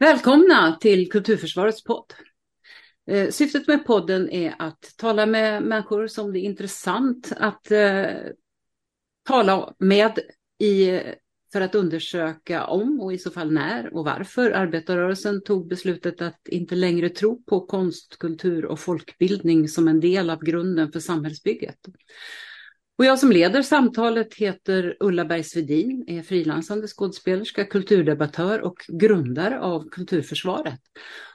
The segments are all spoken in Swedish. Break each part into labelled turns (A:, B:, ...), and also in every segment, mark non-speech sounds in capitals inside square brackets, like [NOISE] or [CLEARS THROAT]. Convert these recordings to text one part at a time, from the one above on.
A: Välkomna till Kulturförsvarets podd. Eh, syftet med podden är att tala med människor som det är intressant att eh, tala med i, för att undersöka om och i så fall när och varför arbetarrörelsen tog beslutet att inte längre tro på konst, kultur och folkbildning som en del av grunden för samhällsbygget. Och jag som leder samtalet heter Ulla Bergsvedin, är frilansande skådespelerska, kulturdebattör och grundare av Kulturförsvaret.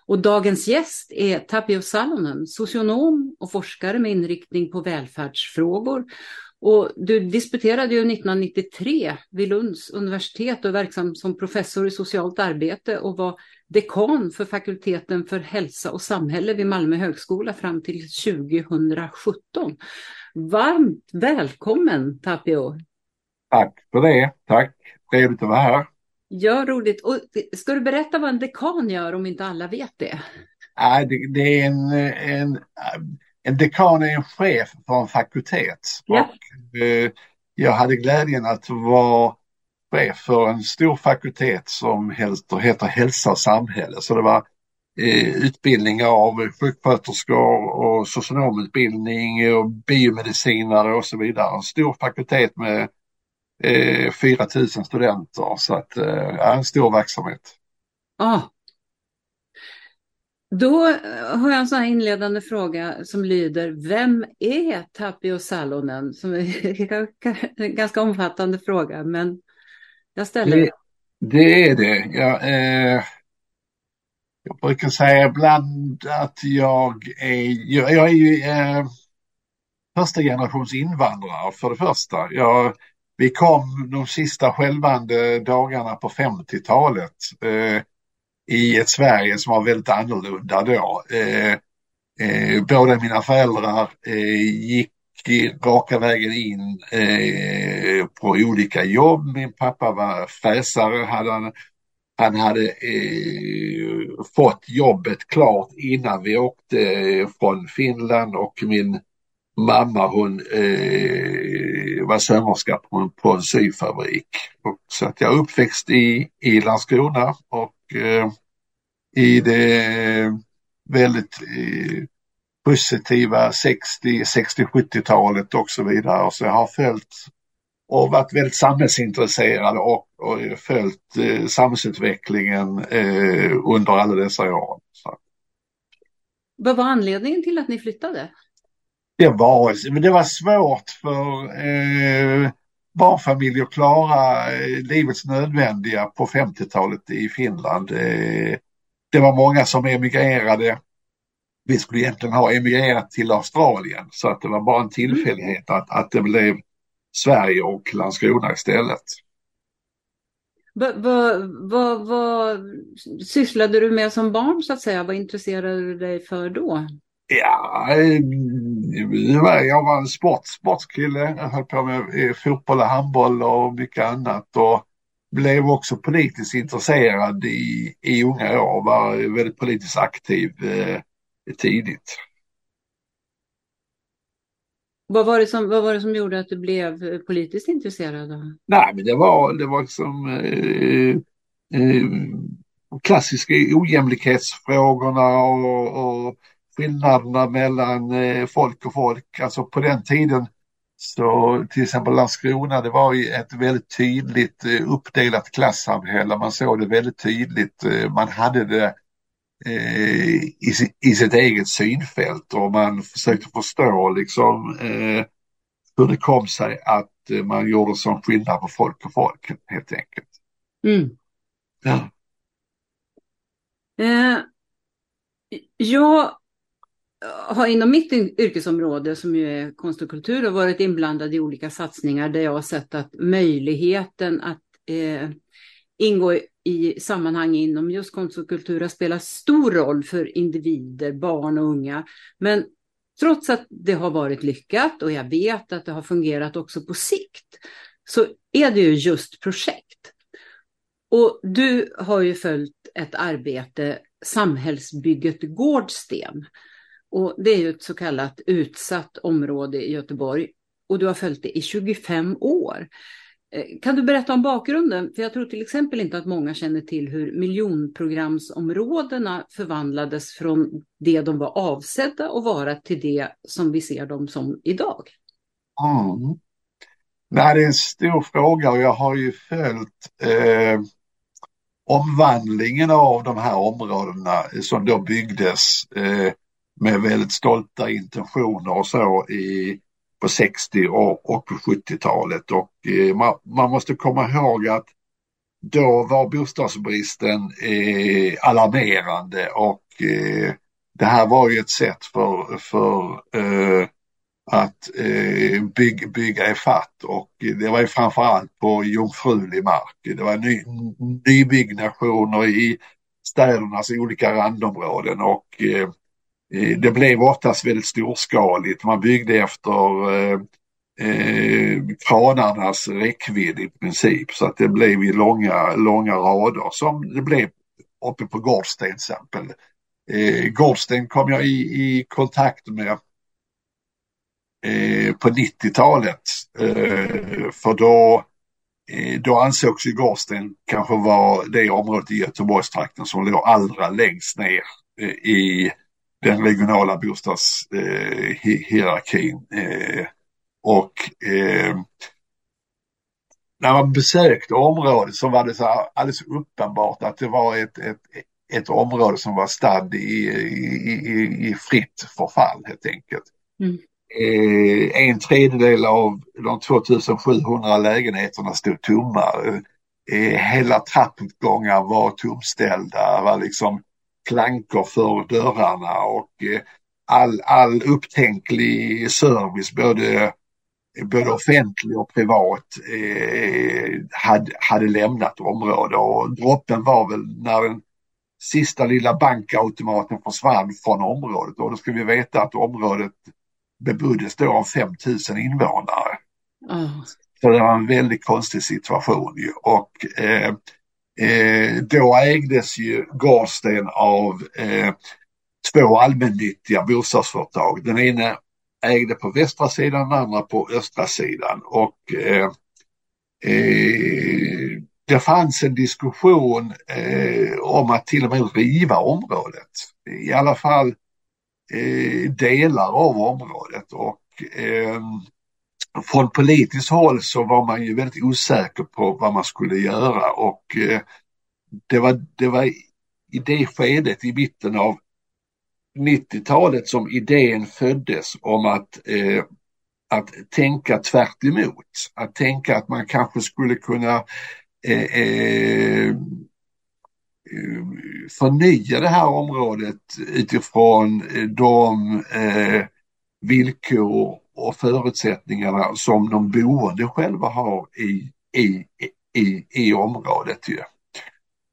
A: Och dagens gäst är Tapio Salonen, socionom och forskare med inriktning på välfärdsfrågor. Och du disputerade ju 1993 vid Lunds universitet och är verksam som professor i socialt arbete och var dekan för fakulteten för hälsa och samhälle vid Malmö högskola fram till 2017. Varmt välkommen Tapio!
B: Tack för det, tack! Trevligt att vara här.
A: Ja, roligt. Och ska du berätta vad en dekan gör om inte alla vet det?
B: Ja, det, det är en, en, en dekan är en chef för en fakultet. Ja. Och, eh, jag hade glädjen att vara chef för en stor fakultet som heter Hälsa och samhälle. Så det var Eh, utbildning av sjuksköterskor och socionomutbildning och biomedicinare och så vidare. En stor fakultet med eh, 4 000 studenter så att eh, en stor verksamhet.
A: Ah. Då eh, har jag en sån här inledande fråga som lyder, vem är Tapio Salonen? Som är en [LAUGHS] ganska omfattande fråga, men jag ställer
B: det. Det är det. Jag, eh, jag brukar säga ibland att jag är, jag, jag är ju eh, första generations invandrare för det första. Jag, vi kom de sista skälvande dagarna på 50-talet eh, i ett Sverige som var väldigt annorlunda då. Eh, eh, båda mina föräldrar eh, gick raka vägen in eh, på olika jobb. Min pappa var fräsare, hade han han hade eh, fått jobbet klart innan vi åkte eh, från Finland och min mamma hon eh, var sömmerska på, på en syfabrik. Och, så att jag är uppväxt i, i Landskrona och i det väldigt eh, positiva 60, 60, 70-talet och så vidare. Så jag har följt och varit väldigt samhällsintresserad och, och följt eh, samhällsutvecklingen eh, under alla dessa år. Så.
A: Vad var anledningen till att ni flyttade?
B: Det var, men det var svårt för eh, barnfamiljer klara eh, livets nödvändiga på 50-talet i Finland. Eh, det var många som emigrerade. Vi skulle egentligen ha emigrerat till Australien så att det var bara en tillfällighet att, att det blev Sverige och Landskrona istället.
A: Vad va, va, va, sysslade du med som barn så att säga? Vad intresserade du dig för då?
B: Ja, jag var en sport, sportskille. Jag höll på med eh, fotboll och handboll och mycket annat. Och blev också politiskt intresserad i, i unga år. Var väldigt politiskt aktiv eh, tidigt.
A: Vad var, det som, vad var det som gjorde att du blev eh, politiskt intresserad? Då?
B: Nej, men det var, det var liksom eh, eh, klassiska ojämlikhetsfrågorna och, och skillnaderna mellan eh, folk och folk. Alltså på den tiden så till exempel Landskrona, det var ju ett väldigt tydligt eh, uppdelat klassamhälle. Man såg det väldigt tydligt. Eh, man hade det i, i sitt eget synfält och man försökte förstå liksom hur det kom sig att man gjorde sån skillnad på folk och folk helt enkelt. Mm. Ja.
A: Eh, jag har inom mitt yrkesområde som ju är konst och kultur och varit inblandad i olika satsningar där jag har sett att möjligheten att eh, ingå i sammanhang inom just konst och kultur har spelat stor roll för individer, barn och unga. Men trots att det har varit lyckat och jag vet att det har fungerat också på sikt så är det ju just projekt. Och du har ju följt ett arbete, Samhällsbygget Gårdsten. Och det är ju ett så kallat utsatt område i Göteborg och du har följt det i 25 år. Eh, kan du berätta om bakgrunden? För jag tror till exempel inte att många känner till hur miljonprogramsområdena förvandlades från det de var avsedda att vara till det som vi ser dem som idag.
B: Mm. Det det är en stor fråga och jag har ju följt eh, omvandlingen av de här områdena som då byggdes eh, med väldigt stolta intentioner och så i, på 60 och, och på 70-talet. Och eh, man, man, måste komma ihåg att då var bostadsbristen eh, alarmerande och eh, det här var ju ett sätt för, för eh, att eh, bygga ifatt och det var ju framförallt på jungfrulig mark. Det var ny, nybyggnationer i städernas olika randområden och eh, Eh, det blev oftast väldigt storskaligt. Man byggde efter eh, eh, kranarnas räckvidd i princip så att det blev i långa, långa rader som det blev uppe på Gårdsten till exempel. Eh, Gårdsten kom jag i, i kontakt med Eh, på 90-talet. Eh, för då, eh, då ansågs ju Gårdsten kanske vara det området i Göteborgstrakten som låg allra längst ner eh, i den regionala bostadshierarkin. och när man besökte området så var det så alldeles uppenbart att det var ett, ett, ett område som var stadd i, i, i, i fritt förfall helt enkelt. Mm. Eh, en tredjedel av de 2700 lägenheterna stod tomma. Eh, hela trappuppgångar var tomställda, var liksom plankor för dörrarna och eh, all, all upptänklig service, både, både offentlig och privat, eh, hade, hade lämnat området och droppen var väl när den sista lilla bankautomaten försvann från området och då ska vi veta att området beboddes då av 5000 invånare. Mm. Så det var en väldigt konstig situation ju. och eh, eh, då ägdes ju Gårdsten av eh, två allmännyttiga bostadsföretag. Den ena ägde på västra sidan, den andra på östra sidan och eh, eh, det fanns en diskussion eh, om att till och med riva området. I alla fall Eh, delar av området och eh, från politiskt håll så var man ju väldigt osäker på vad man skulle göra och eh, det, var, det var i det skedet i mitten av 90-talet som idén föddes om att, eh, att tänka tvärt emot. Att tänka att man kanske skulle kunna eh, eh, förnya det här området utifrån eh, de eh, villkor och förutsättningarna som de boende själva har i, i, i, i området. Ju.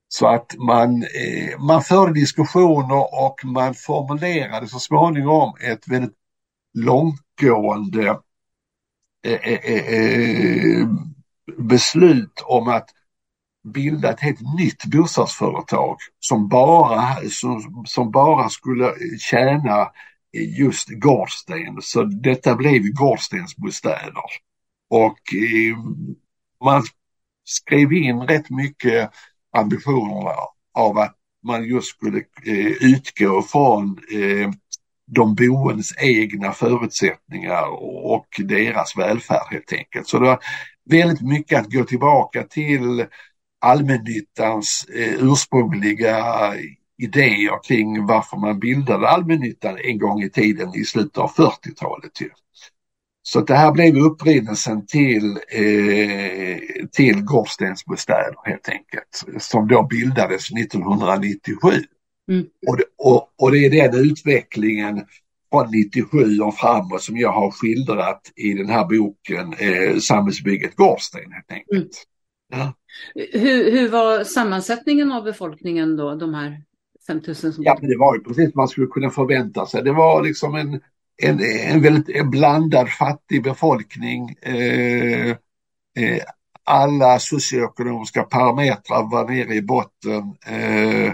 B: Så att man, eh, man förde diskussioner och man formulerade så småningom ett väldigt långtgående eh, eh, eh, eh beslut om att bilda ett helt nytt bostadsföretag som bara, som, som bara skulle tjäna just Gårdsten. Så detta blev Gårdstensbostäder. Och eh, man skrev in rätt mycket ambitioner av att man just skulle eh, utgå från eh, de boendes egna förutsättningar och deras välfärd helt enkelt. Så det var väldigt mycket att gå tillbaka till allmännyttans eh, ursprungliga idéer kring varför man bildade allmännyttan en gång i tiden i slutet av 40-talet. Så det här blev upprinnelsen till, eh, till Gårdstensbostäder helt enkelt, som då bildades 1997. Mm. Och, det, och, och det är den utvecklingen från 97 och framåt som jag har skildrat i den här boken eh, Samhällsbygget Gårdsten helt enkelt. Mm.
A: Ja. Hur, hur var sammansättningen av befolkningen då, de här 5000 som...
B: Ja, det var ju precis man skulle kunna förvänta sig. Det var liksom en, en, en väldigt en blandad fattig befolkning. Eh, eh, alla socioekonomiska parametrar var nere i botten eh,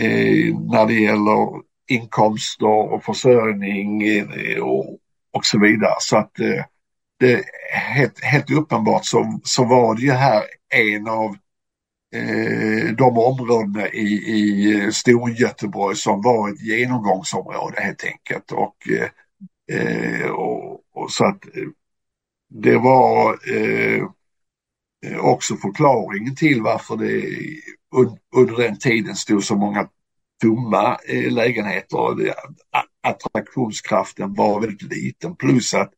B: eh när det gäller inkomster och försörjning eh, och, och så vidare. Så att eh, det, helt, helt uppenbart så, så var det ju här en av Eh, de områdena i, i eh, Storgöteborg som var ett genomgångsområde helt enkelt. Och, eh, och, och så att det var också förklaringen till varför det under den tiden stod så många tomma lägenheter. Attraktionskraften var väldigt liten plus att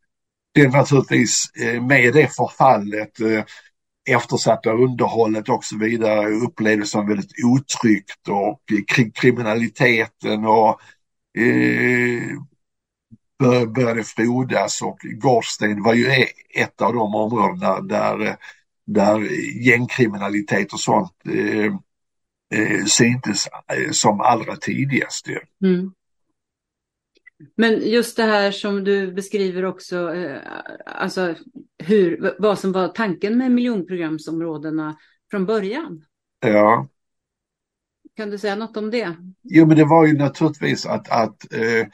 B: det naturligtvis med det förfallet eftersatta underhållet och så vidare upplevdes som väldigt otryggt och kriminaliteten och eh, började frodas och Gårdsten var ju e-, ett av de områdena där, där gängkriminalitet och sånt eh, eh syntes eh, som allra tidigast. Mm.
A: Men just det här som du beskriver också, eh, alltså hur, vad som var tanken med miljonprogramsområdena från början.
B: Ja.
A: Kan du säga något om det?
B: Jo, men det var ju naturligtvis att, att eh,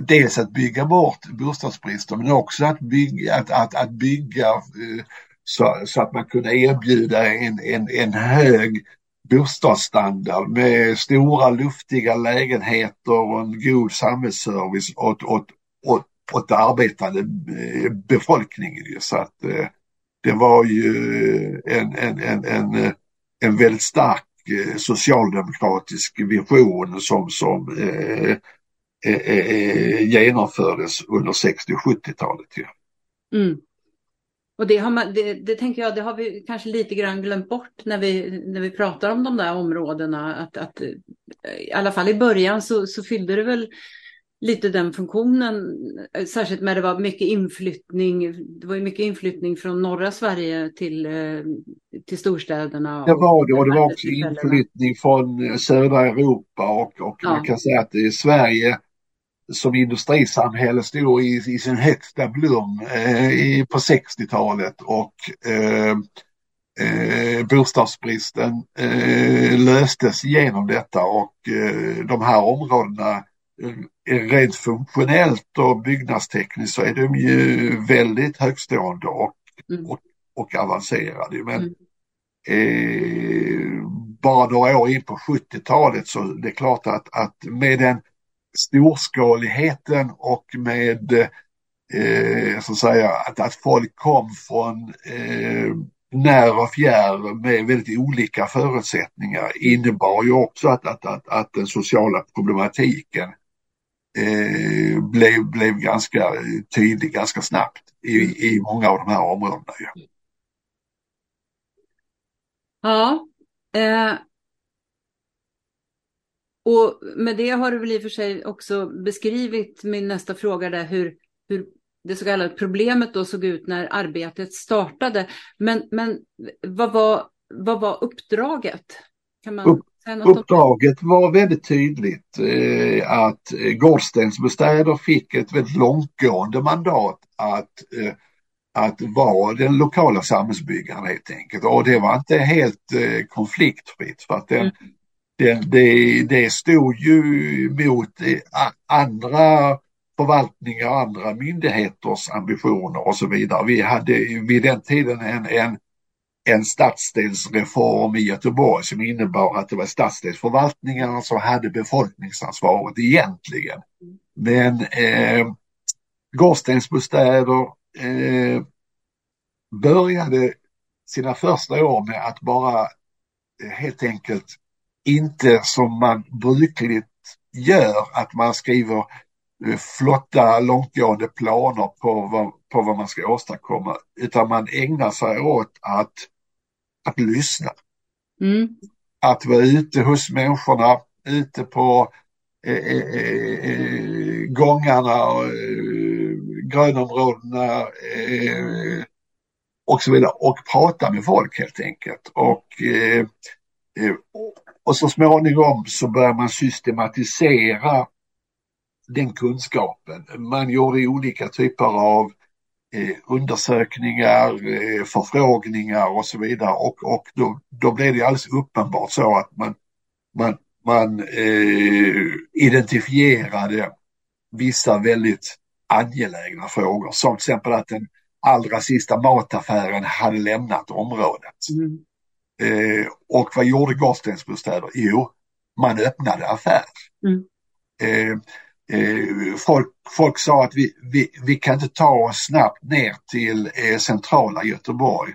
B: dels att bygga bort bostadsbristen men också att bygga, att, att, att bygga eh, så, så, att man kunde erbjuda en, en, en hög bostadsstandard med stora luftiga lägenheter och en god samhällsservice åt, åt, åt, åt arbetande eh, befolkningen. Så att eh, det var ju en, en, en, en, eh, en väldigt stark socialdemokratisk vision som, som eh, eh, genomfördes under 60 och 70-talet. Ja. Mm.
A: Och det, har man, det, det, tänker jag, det har vi kanske lite grann glömt bort när vi, när vi pratar om de där områdena. Att, att, I alla fall i början så, så fyllde det väl lite den funktionen, särskilt när det var mycket inflyttning. Det var ju mycket inflyttning från norra Sverige till, eh, till storstäderna.
B: Det var det och det var också inflyttning från södra Europa och, och ja. man kan säga att i Sverige som industrisamhälle stod i, i sin högsta blom eh, i, på 60-talet och eh, eh, bostadsbristen eh, löstes genom detta och eh, de här områdena eh, rent funktionellt och byggnadstekniskt så är de ju väldigt högstående och, mm. och, och avancerade. Men mm. eh, bara några år in på 70-talet så det är klart att, att med den storskaligheten och med eh, så att säga att, att folk kom från eh, när och fjärr med väldigt olika förutsättningar innebar ju också att, att, att, att den sociala problematiken eh, blev, blev ganska tydlig ganska snabbt i, i många av de här områdena. Ja,
A: ja eh, och med det har du väl i och för sig också beskrivit min nästa fråga där hur, hur det så kallade problemet då såg ut när arbetet startade. Men, men vad, var, vad var uppdraget?
B: Kan man Upp, uppdraget var väldigt tydligt eh, att eh, Gårdstensbostäder fick ett väldigt långtgående mandat att eh, att vara den lokala samhällsbyggaren helt enkelt. Och det var inte helt eh, konfliktfritt för att den, mm det, det, det stod ju mot eh, andra förvaltningar, andra myndigheters ambitioner och så vidare. Vi hade vid den tiden en, en, en stadsdelsreform i Göteborg som innebar att det var stadsdelsförvaltningarna som hade befolkningsansvaret egentligen. Men eh, Gårdstensbostäder eh, började sina första år med att bara eh, helt enkelt inte som man brukligt gör, att man skriver eh, flotta långtgående planer på vad, på vad man ska åstadkomma, utan man ägnar sig åt att, att lyssna. Mm. Att vara ute hos människorna, ute på eh, eh, eh gångarna, eh, grönområdena eh, och så vidare och prata med folk helt enkelt. Och och och så småningom så börjar man systematisera den kunskapen. Man gjorde olika typer av eh, undersökningar, eh, förfrågningar och så vidare och, och då, då blev det alldeles uppenbart så att man, man, man eh, identifierade vissa väldigt angelägna frågor som till exempel att den allra sista mataffären hade lämnat området.
A: Mm.
B: Eh, och vad gjorde Gårdstensbostäder? Jo, man öppnade affär.
A: Mm.
B: Eh, eh, folk, folk sa att vi, vi, vi kan inte ta oss snabbt ner till eh, centrala Göteborg.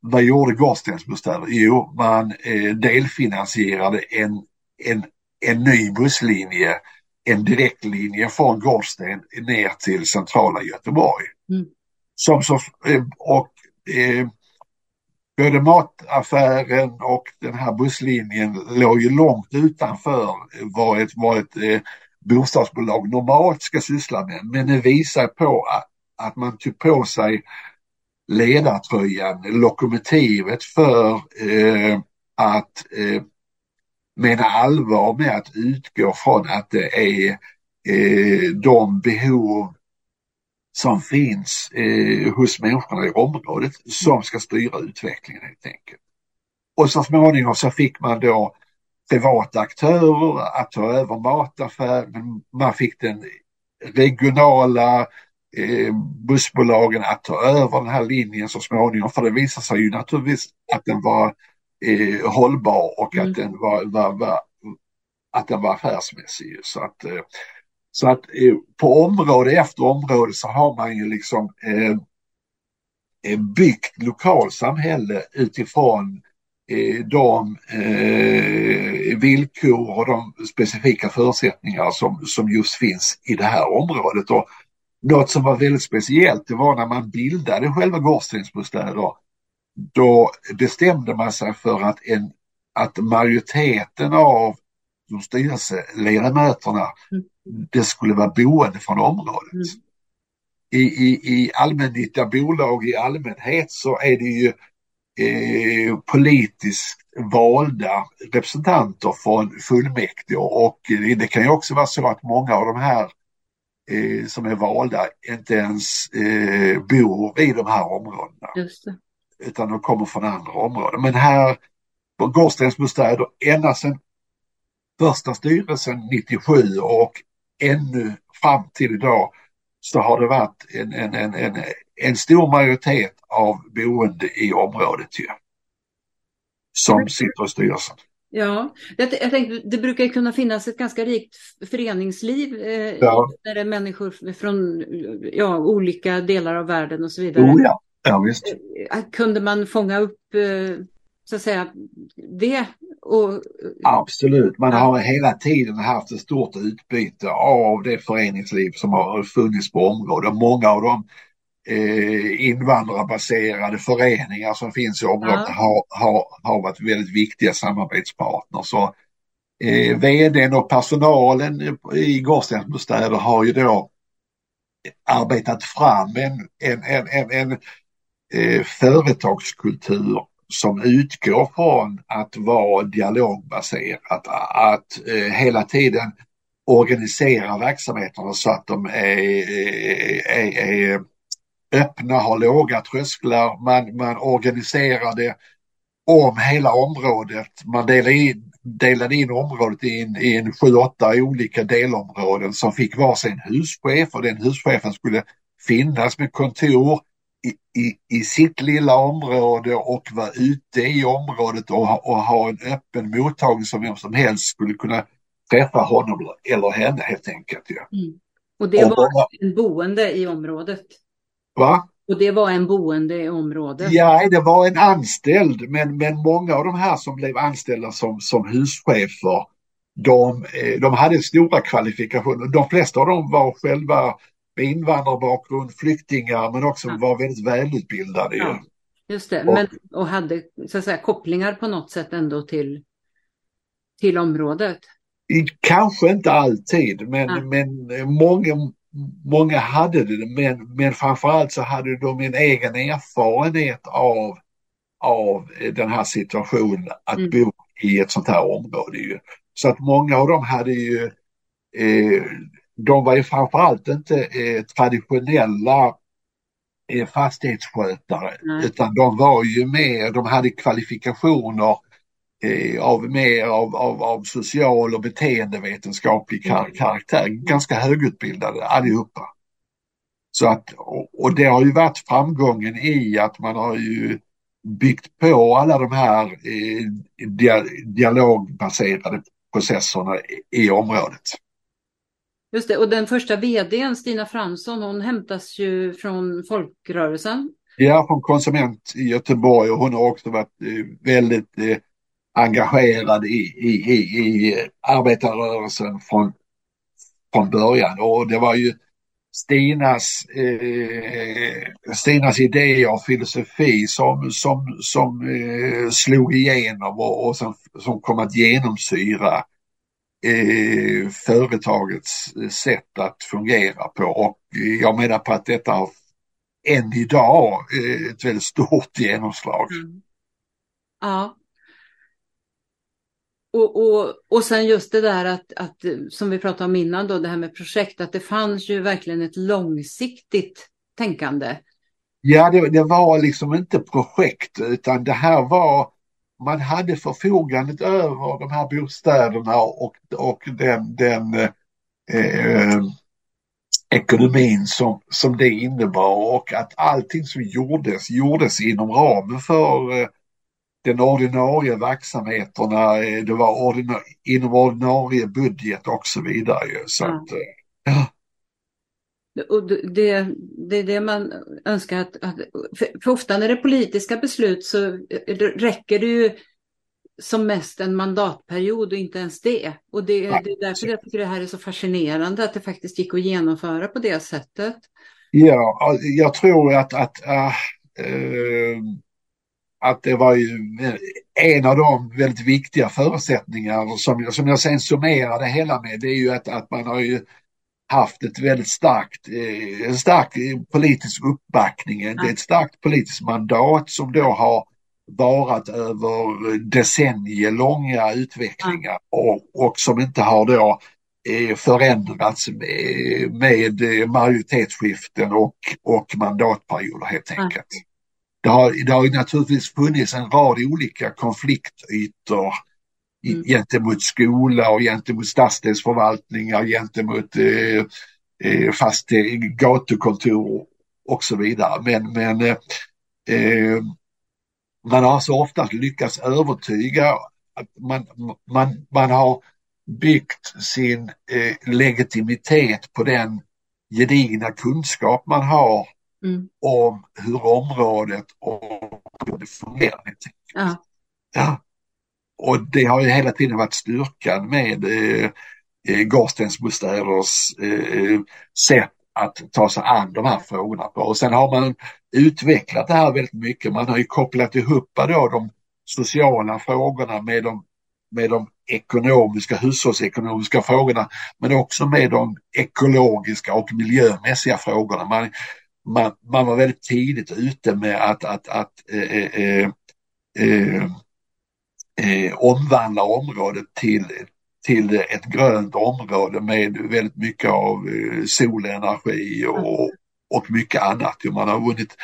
B: Vad gjorde Gårdstensbostäder? Jo, man eh, delfinansierade en, en, en ny busslinje, en direktlinje från Gårdsten ner till centrala Göteborg.
A: Mm.
B: Som så, eh, och både mataffären och den här busslinjen låg ju långt utanför vad ett, vad ett eh, bostadsbolag normalt ska syssla med. Men det visar på att, att man tog på sig ledartröjan, lokomotivet för eh, att eh, mena allvar med att utgå från att det är eh, de behov som finns eh, hos människorna i området som ska styra utvecklingen helt enkelt. Och så småningom så fick man då privata aktörer att ta över mataffären. Man fick den regionala eh, bussbolagen att ta över den här linjen så småningom. För det visade sig ju naturligtvis att den var eh, hållbar och
A: Mm.
B: att den var, var, var, att den var affärsmässig. Så att, eh, så att eh, på område efter område så har man ju liksom eh, byggt lokalsamhälle utifrån eh, de eh, villkor och de specifika förutsättningar som, som just finns i det här området. Och något som var väldigt speciellt det var när man bildade själva Gårdstensbostäder. Då bestämde man sig för att, en, att majoriteten av de styrelseledamöterna
A: mm
B: det skulle vara boende från området.
A: Mm.
B: I, i, I allmännyttiga bolag i allmänhet så är det ju eh, politiskt valda representanter från fullmäktige och det, kan ju också vara så att många av de här eh, som är valda inte ens eh, bor i de här områdena utan de kommer från andra områden. Men här på Gårdstensbostäder ända sedan första styrelsen 97 och ännu fram till idag så har det varit en, en, en, en, en stor majoritet av boende i området ju. Som sitter i styrelsen.
A: Ja, jag, jag tänkte, det brukar kunna finnas ett ganska rikt föreningsliv eh,
B: Ja.
A: när det är människor från ja, olika delar av världen och så vidare.
B: Oh ja, ja visst.
A: Eh, Kunde man fånga upp eh, så att säga det? Och,
B: Absolut, man har hela tiden haft ett stort utbyte av det föreningsliv som har funnits på området. Många av de eh, invandrarbaserade föreningar som finns i området
A: Ja.
B: har, har, har varit väldigt viktiga samarbetspartners. Så, eh, vdn och personalen i Gårdstensbostäder har ju då arbetat fram en, en, en, en, en eh, företagskultur som utgår från att vara dialogbaserat, att eh, hela tiden organisera verksamheterna så att de är, eh, är, är öppna, har låga trösklar, man, man organiserar det om hela området. Man delar in, delade in området i en, i en sju, åtta olika delområden som fick varsin huschef och den huschefen skulle finnas med kontor i, i, i sitt lilla område och vara ute i området och, ha- och ha en öppen mottagning som vem som helst skulle kunna träffa honom eller henne helt enkelt. Ja.
A: och det
B: Och
A: var
B: många-
A: en boende i området.
B: Va?
A: Och det var en boende i området.
B: Ja, det var en anställd, men, men många av de här som blev anställda som, som huschefer, de, eh, de hade stora kvalifikationer. De flesta av dem var själva med invandrarbakgrund, flyktingar, men också
A: Ja.
B: var väldigt välutbildade.
A: Ja. Just det,
B: Och-
A: men, och hade så att säga, kopplingar på något sätt ändå till, till området.
B: I- Kanske inte alltid, men,
A: Ja.
B: men många, många hade det. Men, men framförallt så hade de en egen erfarenhet av, av den här situationen att
A: Mm.
B: bo i ett sånt här område. Ju. Så att många av dem hade ju, eh, de var ju framförallt inte eh, traditionella eh, fastighetsskötare
A: Nej.
B: utan de var ju mer, de hade kvalifikationer eh, av mer av, av, av social och beteendevetenskaplig kar
A: Mm.
B: karaktär. Ganska högutbildade allihopa. Så att, och det har ju varit framgången i att man har ju byggt på alla de här eh, dialogbaserade processerna i, i området.
A: Just det, och den första vdn, Stina Fransson, hon hämtas ju från folkrörelsen.
B: Ja, från Konsument i Göteborg och hon har också varit eh, väldigt eh, engagerad i, i, i, i arbetarrörelsen från, från början. Och det var ju Stinas, eh, Stinas idéer och filosofi som, som, som eh, slog igenom och, och som, som kom att genomsyra eh, företagets sätt att fungera på. Och jag menar på att detta har än idag eh, ett väldigt stort genomslag. Mm.
A: Ja, och, och, och sen just det där att, att, som vi pratade om innan då, det här med projekt, att det fanns ju verkligen ett långsiktigt tänkande.
B: Ja, det, det var liksom inte projekt utan det här var, man hade förfogandet över de här bostäderna och, och den, den eh, ekonomin som, som det innebar och att allting som gjordes, gjordes inom ramen för eh, den ordinarie verksamheterna, eh, det var ordina inom ordinarie budget och så vidare. Så ja. Att, eh, ja.
A: Och det, är det man önskar att, att för, ofta när det är politiska beslut så räcker det ju som mest en mandatperiod och inte ens det. Och det, det är därför jag tycker det här är så fascinerande att det faktiskt gick att genomföra på det sättet.
B: Ja, jag tror att, att äh, äh, att det var ju en av de väldigt viktiga förutsättningar som, som jag sen summerade hela med, det är ju att, att man har ju haft ett väldigt starkt, eh, en stark politisk uppbackning, det är ett starkt politiskt mandat som då har varat över decennier långa utvecklingar och, och som inte har då eh, förändrats med, med majoritetsskiften och, och mandatperioder helt enkelt. Det har, det har naturligtvis funnits en rad olika konfliktytor mm. gentemot skola och gentemot stadsdelsförvaltningar, gentemot eh, eh, fast gatukontor och så vidare. Men, men eh, eh, man har så ofta lyckats övertyga att man, man, man har byggt sin eh, legitimitet på den gedigna kunskap man har mm. om hur området och hur det fungerar. Ja. ja. Och det har ju hela tiden varit styrkan med eh, eh Gårdstensbostäders eh, sätt att ta sig an de här frågorna på. Och sen har man utvecklat det här väldigt mycket. Man har ju kopplat ihop då de sociala frågorna med de, med de ekonomiska, hushållsekonomiska frågorna, men också med de ekologiska och miljömässiga frågorna. Man, man, man var väldigt tidigt ute med att, att, att eh, eh, eh, eh eh, omvandla området till, till ett grönt område med väldigt mycket av eh, solenergi och, och mycket annat. Man har vunnit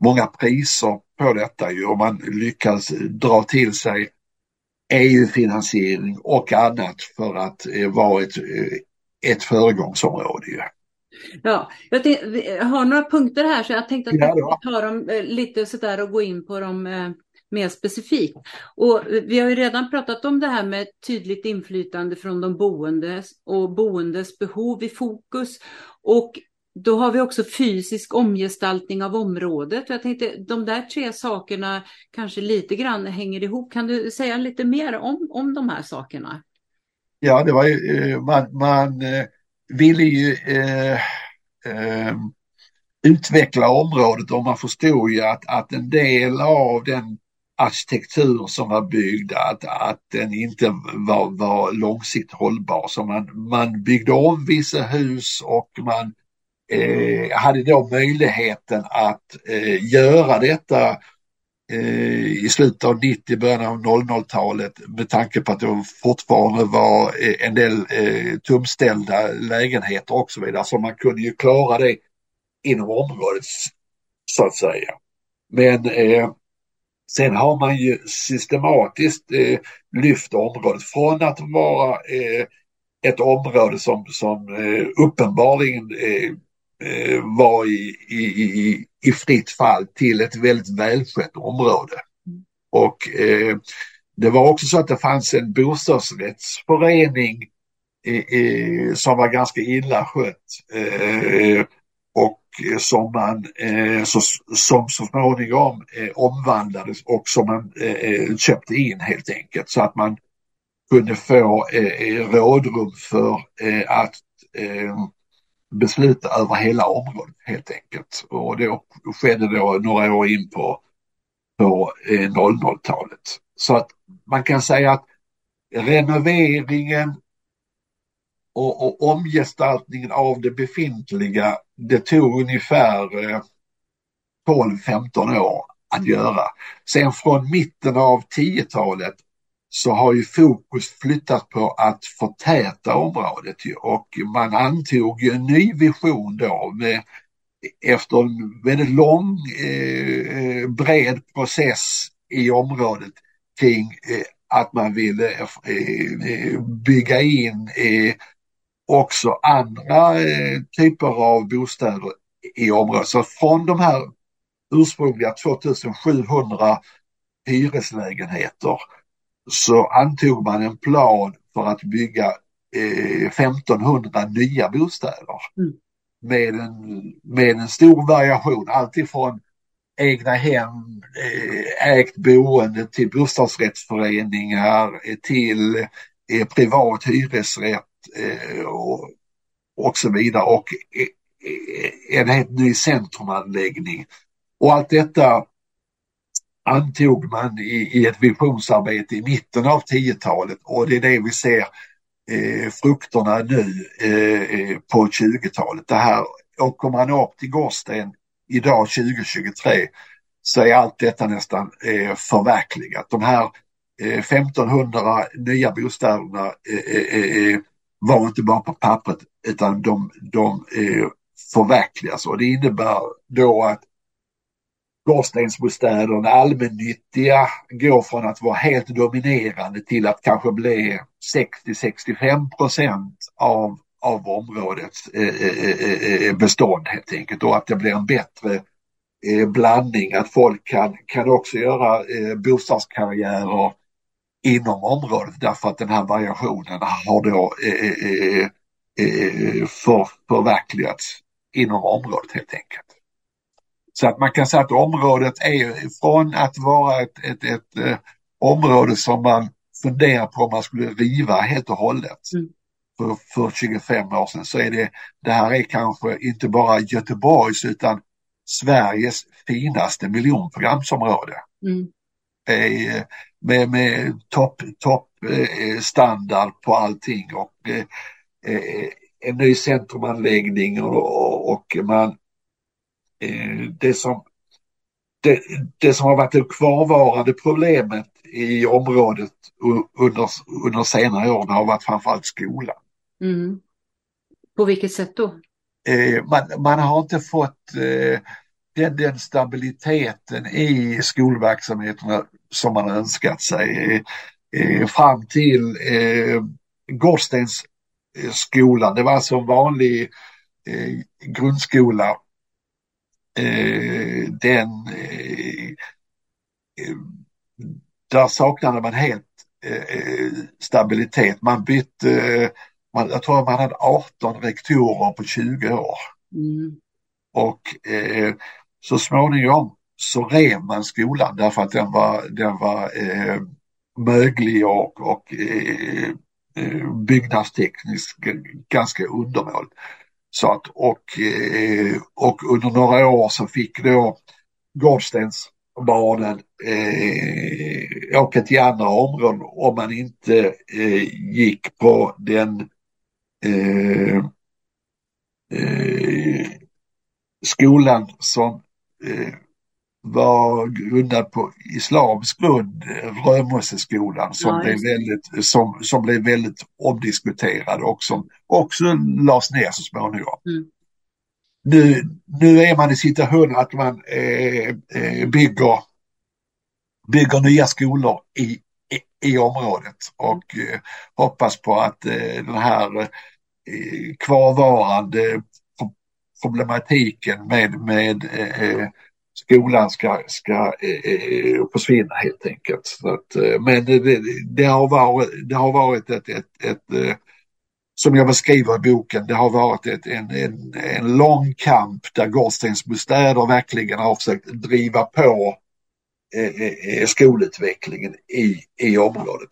B: många priser på detta ju och man lyckas dra till sig EU-finansiering och annat för att eh, vara ett, ett föregångsområde. Ju.
A: Ja, jag, tänkte, jag, har några punkter här så jag tänkte att vi tar dem eh, lite sådär och gå in på dem eh, mer specifikt. Och eh, vi har ju redan pratat om det här med tydligt inflytande från de boende och boendes behov i fokus. Och då har vi också fysisk omgestaltning av området. Jag tänkte de där tre sakerna kanske lite grann hänger ihop. Kan du säga lite mer om, om de här sakerna?
B: Ja, det var ju, eh, man, man eh, ville ju eh, eh, utveckla området och man förstod ju att, att en del av den arkitektur som var byggd, att, att den inte var, var långsiktigt hållbar. Så man, man byggde om vissa hus och man eh, hade då möjligheten att eh, göra detta Eh, i slutet av 90, början av 00-talet med tanke på att det fortfarande var eh, en del eh, tumställda lägenheter och så vidare. Så man kunde ju klara det inom området så att säga. Men eh, sen har man ju systematiskt eh, lyft området från att vara eh, ett område som, som eh, uppenbarligen eh, eh var i, i, i fritt fall till ett väldigt välskött område. Och eh, det var också så att det fanns en bostadsrättsförening eh, eh som var ganska illa skött eh, Eh, som man eh, så, som så småningom eh, omvandlades och som man eh, eh köpte in helt enkelt så att man kunde få eh, rådrum för att besluta över hela området helt enkelt. Och det skedde då några år in på, på 00-talet. Så att man kan säga att renoveringen och, och omgestaltningen av det befintliga, det tog ungefär eh, 12-15 år att göra. Sen från mitten av 10-talet så har ju fokus flyttat på att förtäta området och man antog ju en ny vision då med, efter en väldigt lång eh, eh bred process i området kring eh, att man ville eh, eh bygga in eh, också andra eh, typer av bostäder i området. Så från de här ursprungliga 2700 hyreslägenheter så antog man en plan för att bygga eh, 1500 nya bostäder. Mm. Med, en, med en stor variation, alltifrån egna hem, eh, ägt boende till bostadsrättsföreningar, eh, till eh, privat hyresrätt Eh, Eh, och, och så vidare och eh, eh, en helt ny centrumanläggning. Och allt detta antog man i, i ett visionsarbete i mitten av 10-talet och det är det vi ser eh, frukterna nu eh, på 20-talet. Det här, åker man upp till Gårdsten idag 2023 så är allt detta nästan eh, förverkligat. De här eh, 1500 nya bostäderna eh, var inte bara på pappret utan de, de eh, förverkligas och det innebär då att skorstensbostäderna, allmännyttiga, går från att vara helt dominerande till att kanske bli 60-65 procent av, av områdets eh, eh, eh, eh, bestånd helt enkelt. Och att det blir en bättre eh, blandning, att folk kan, kan också göra eh, bostadskarriärer inom området därför att den här variationen har då eh, eh, eh, för, förverkligats inom området helt enkelt. Så att man kan säga att området är från att vara ett, ett, ett, ett område som man funderar på om man skulle riva helt och hållet mm. för, för 25 år sedan så är det, det här är kanske inte bara Göteborgs utan Sveriges finaste miljonprogramsområde. Mm med, med topp top, eh, standard på allting och eh, eh, en ny centrumanläggning och, och man det som det, det, som har varit det kvarvarande problemet i området under, under senare år har varit framförallt skolan. Mm.
A: På vilket sätt då?
B: man, man har inte fått den, den stabiliteten i skolverksamheterna som man önskat sig eh, fram till eh, Gårdstens eh, skolan. Det var alltså en vanlig eh, grundskola. Eh, den eh, eh, där saknade man helt stabilitet. Man bytte, man, jag tror man hade 18 rektorer på 20 år. Mm. Och så småningom så rev man skolan därför att den var, den var eh, möglig och, och eh, eh byggnadstekniskt ganska undermålig. Så att, och, eh, och under några år så fick då Gårdstensbarnen eh, åka till andra områden om man inte eh, gick på den eh, eh, skolan som eh, var grundad på islamsk grund, Römosseskolan som, ja, blev väldigt, som, som blev väldigt omdiskuterad och som också lades ner så småningom. Mm. Nu, nu är man i situationen att man eh, eh, bygger, bygger nya skolor i, i, i området och eh, hoppas på att eh, den här eh, kvarvarande problematiken med, med eh, skolan ska, ska eh, eh försvinna helt enkelt. Så att, eh, men det, det, har varit, det har varit ett, ett, ett, eh, som jag beskriver i boken, det har varit ett, en, en, en lång kamp där Gårdstensbostäder verkligen har försökt driva på eh, eh, eh skolutvecklingen i, i området.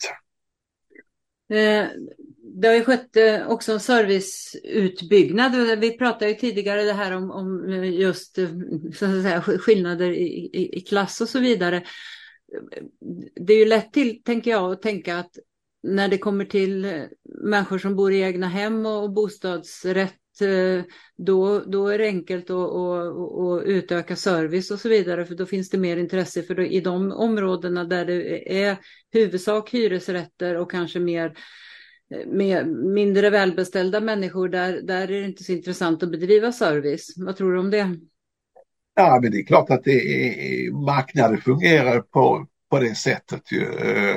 A: Det har ju skett eh, också en serviceutbyggnad. Vi pratade ju tidigare det här om, om eh, just eh, så att säga, skillnader i, i, i, klass och så vidare. Det är ju lätt till, tänker jag, att tänka att när det kommer till människor som bor i egna hem och bostadsrätt då, då är det enkelt att, att, att utöka service och så vidare för då finns det mer intresse för då, i de områdena där det är huvudsak hyresrätter och kanske mer med mindre välbeställda människor, där, där är det inte så intressant att bedriva service. Vad tror du om det?
B: Ja, men det är klart att det är, marknaden fungerar på, på det sättet. Ju. Eh,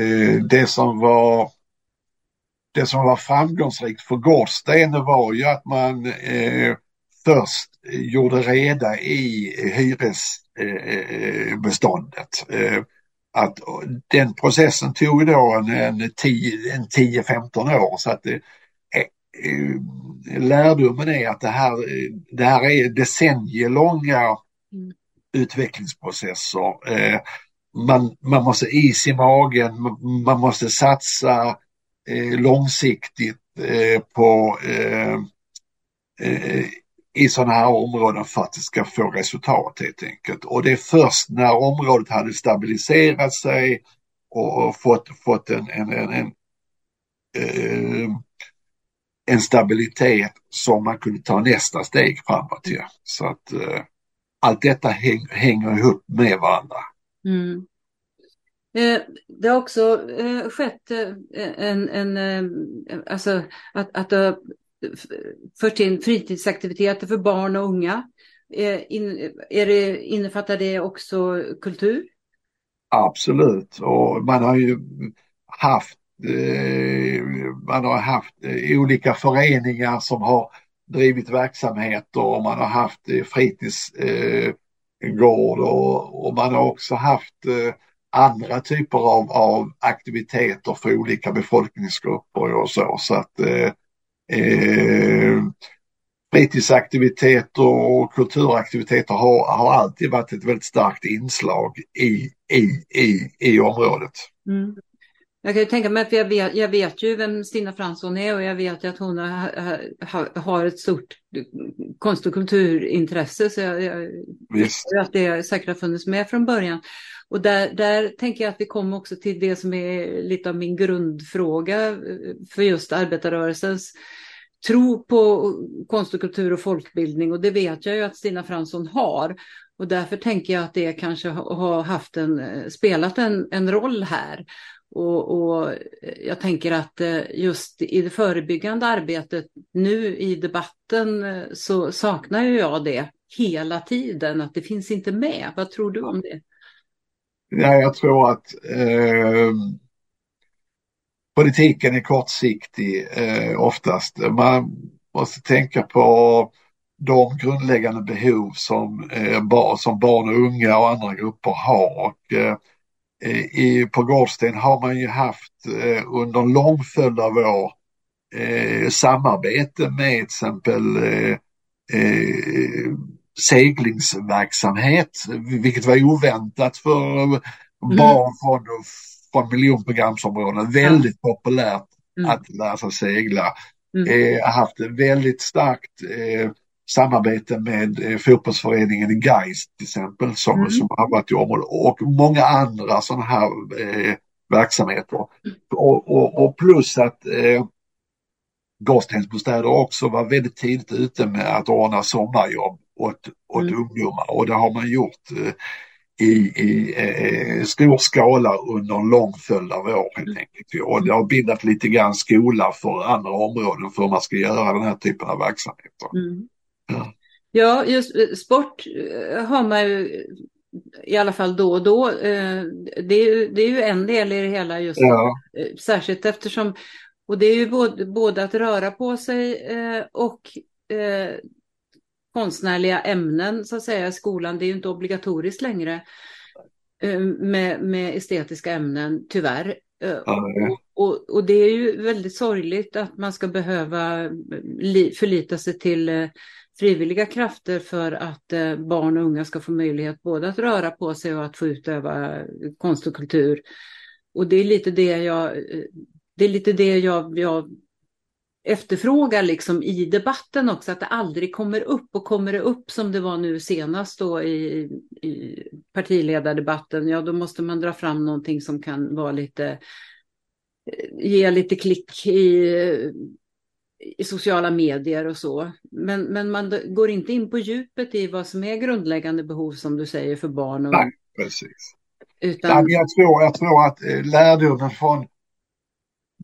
B: eh, det som var det som var framgångsrikt för Gårdsten var ju att man eh, först gjorde reda i hyresbeståndet. Eh, eh att den processen tog då en, en 10-15 år så att det, eh, lärdomen är att det här, det här är decennielånga mm. utvecklingsprocesser. Eh, man, man måste is i magen, man måste satsa eh, långsiktigt eh, på eh, eh, i sådana här områden för att det ska få resultat helt enkelt. Och det är först när området hade stabiliserat sig och fått, fått en, en, en, en, eh, en stabilitet som man kunde ta nästa steg framåt. Ja. Så att eh, allt detta häng, hänger ihop med varandra. Mm.
A: Eh, det har också eh, skett eh, en, en, alltså att, att det fört in fritidsaktiviteter för barn och unga. Eh, är det, innefattar det också kultur?
B: Absolut, och man har ju haft eh, man har haft eh, olika föreningar som har drivit verksamheter och man har haft fritidsgård och, och man har också haft andra typer av, av aktiviteter för olika befolkningsgrupper och så. Så att eh, fritidsaktiviteter och kulturaktiviteter har, har alltid varit ett väldigt starkt inslag i, i, i, i området. Mm.
A: Jag kan ju tänka mig att jag vet, jag vet ju vem Stina Fransson är och jag vet att hon har, har ett stort konst och kulturintresse. Så jag, jag vet att det säkert har funnits med från början. Och där, där tänker jag att vi kommer också till det som är lite av min grundfråga eh, för just arbetarrörelsens tro på konst och kultur och folkbildning. Och det vet jag ju att Stina Fransson har. Och därför tänker jag att det kanske har haft en, eh, spelat en, en roll här. Och, och, eh, jag tänker att just i det förebyggande arbetet nu i debatten så saknar jag det hela tiden, att det finns inte med. Vad tror du om det?
B: Ja, jag tror att eh, politiken är kortsiktig eh, oftast. Man måste tänka på de grundläggande behov som, eh, bar, som barn och unga och andra grupper har. Och, eh, i, på Gårdsten har man ju haft eh, under en lång följd av år eh, samarbete med till exempel eh, eh seglingsverksamhet, vilket var oväntat för mm. barn från, från miljonprogramsområden. Väldigt populärt mm. att lära sig segla. Mm. Eh, haft väldigt starkt eh, samarbete med eh, fotbollsföreningen Geist till exempel som, mm. som har varit i området och många andra sådana här eh, verksamheter. Mm. Och, och, och, plus att eh, Gårdstensbostäder också var väldigt tidigt ute med att ordna sommarjobb åt, åt mm. ungdomar och det har man gjort eh, i, i eh, stor skala under en lång följd av år helt mm. enkelt. Och det har bildat lite grann skola för andra områden för hur man ska göra den här typen av verksamheter. Mm.
A: Ja. ja, just eh, sport eh, har man ju i alla fall då och då. Det är ju, det är ju en del i det hela just ja. särskilt eftersom och det är ju både, både att röra på sig och konstnärliga ämnen så att säga i skolan. Det är ju inte obligatoriskt längre eh, med, med estetiska ämnen, tyvärr. Eh, ja, och, och, och, det är ju väldigt sorgligt att man ska behöva förlita sig till frivilliga krafter för att barn och unga ska få möjlighet både att röra på sig och att få utöva konst och kultur. Och det är lite det jag, det är lite det jag, jag efterfrågar liksom i debatten också, att det aldrig kommer upp och kommer det upp som det var nu senast då i, i partiledardebatten, ja då måste man dra fram någonting som kan vara lite, ge lite klick i, i sociala medier och så. Men, men man går inte in på djupet i vad som är grundläggande behov som du säger för barn. Och,
B: Nej, precis. Utan... jag, tror, jag tror att eh, lärdomen från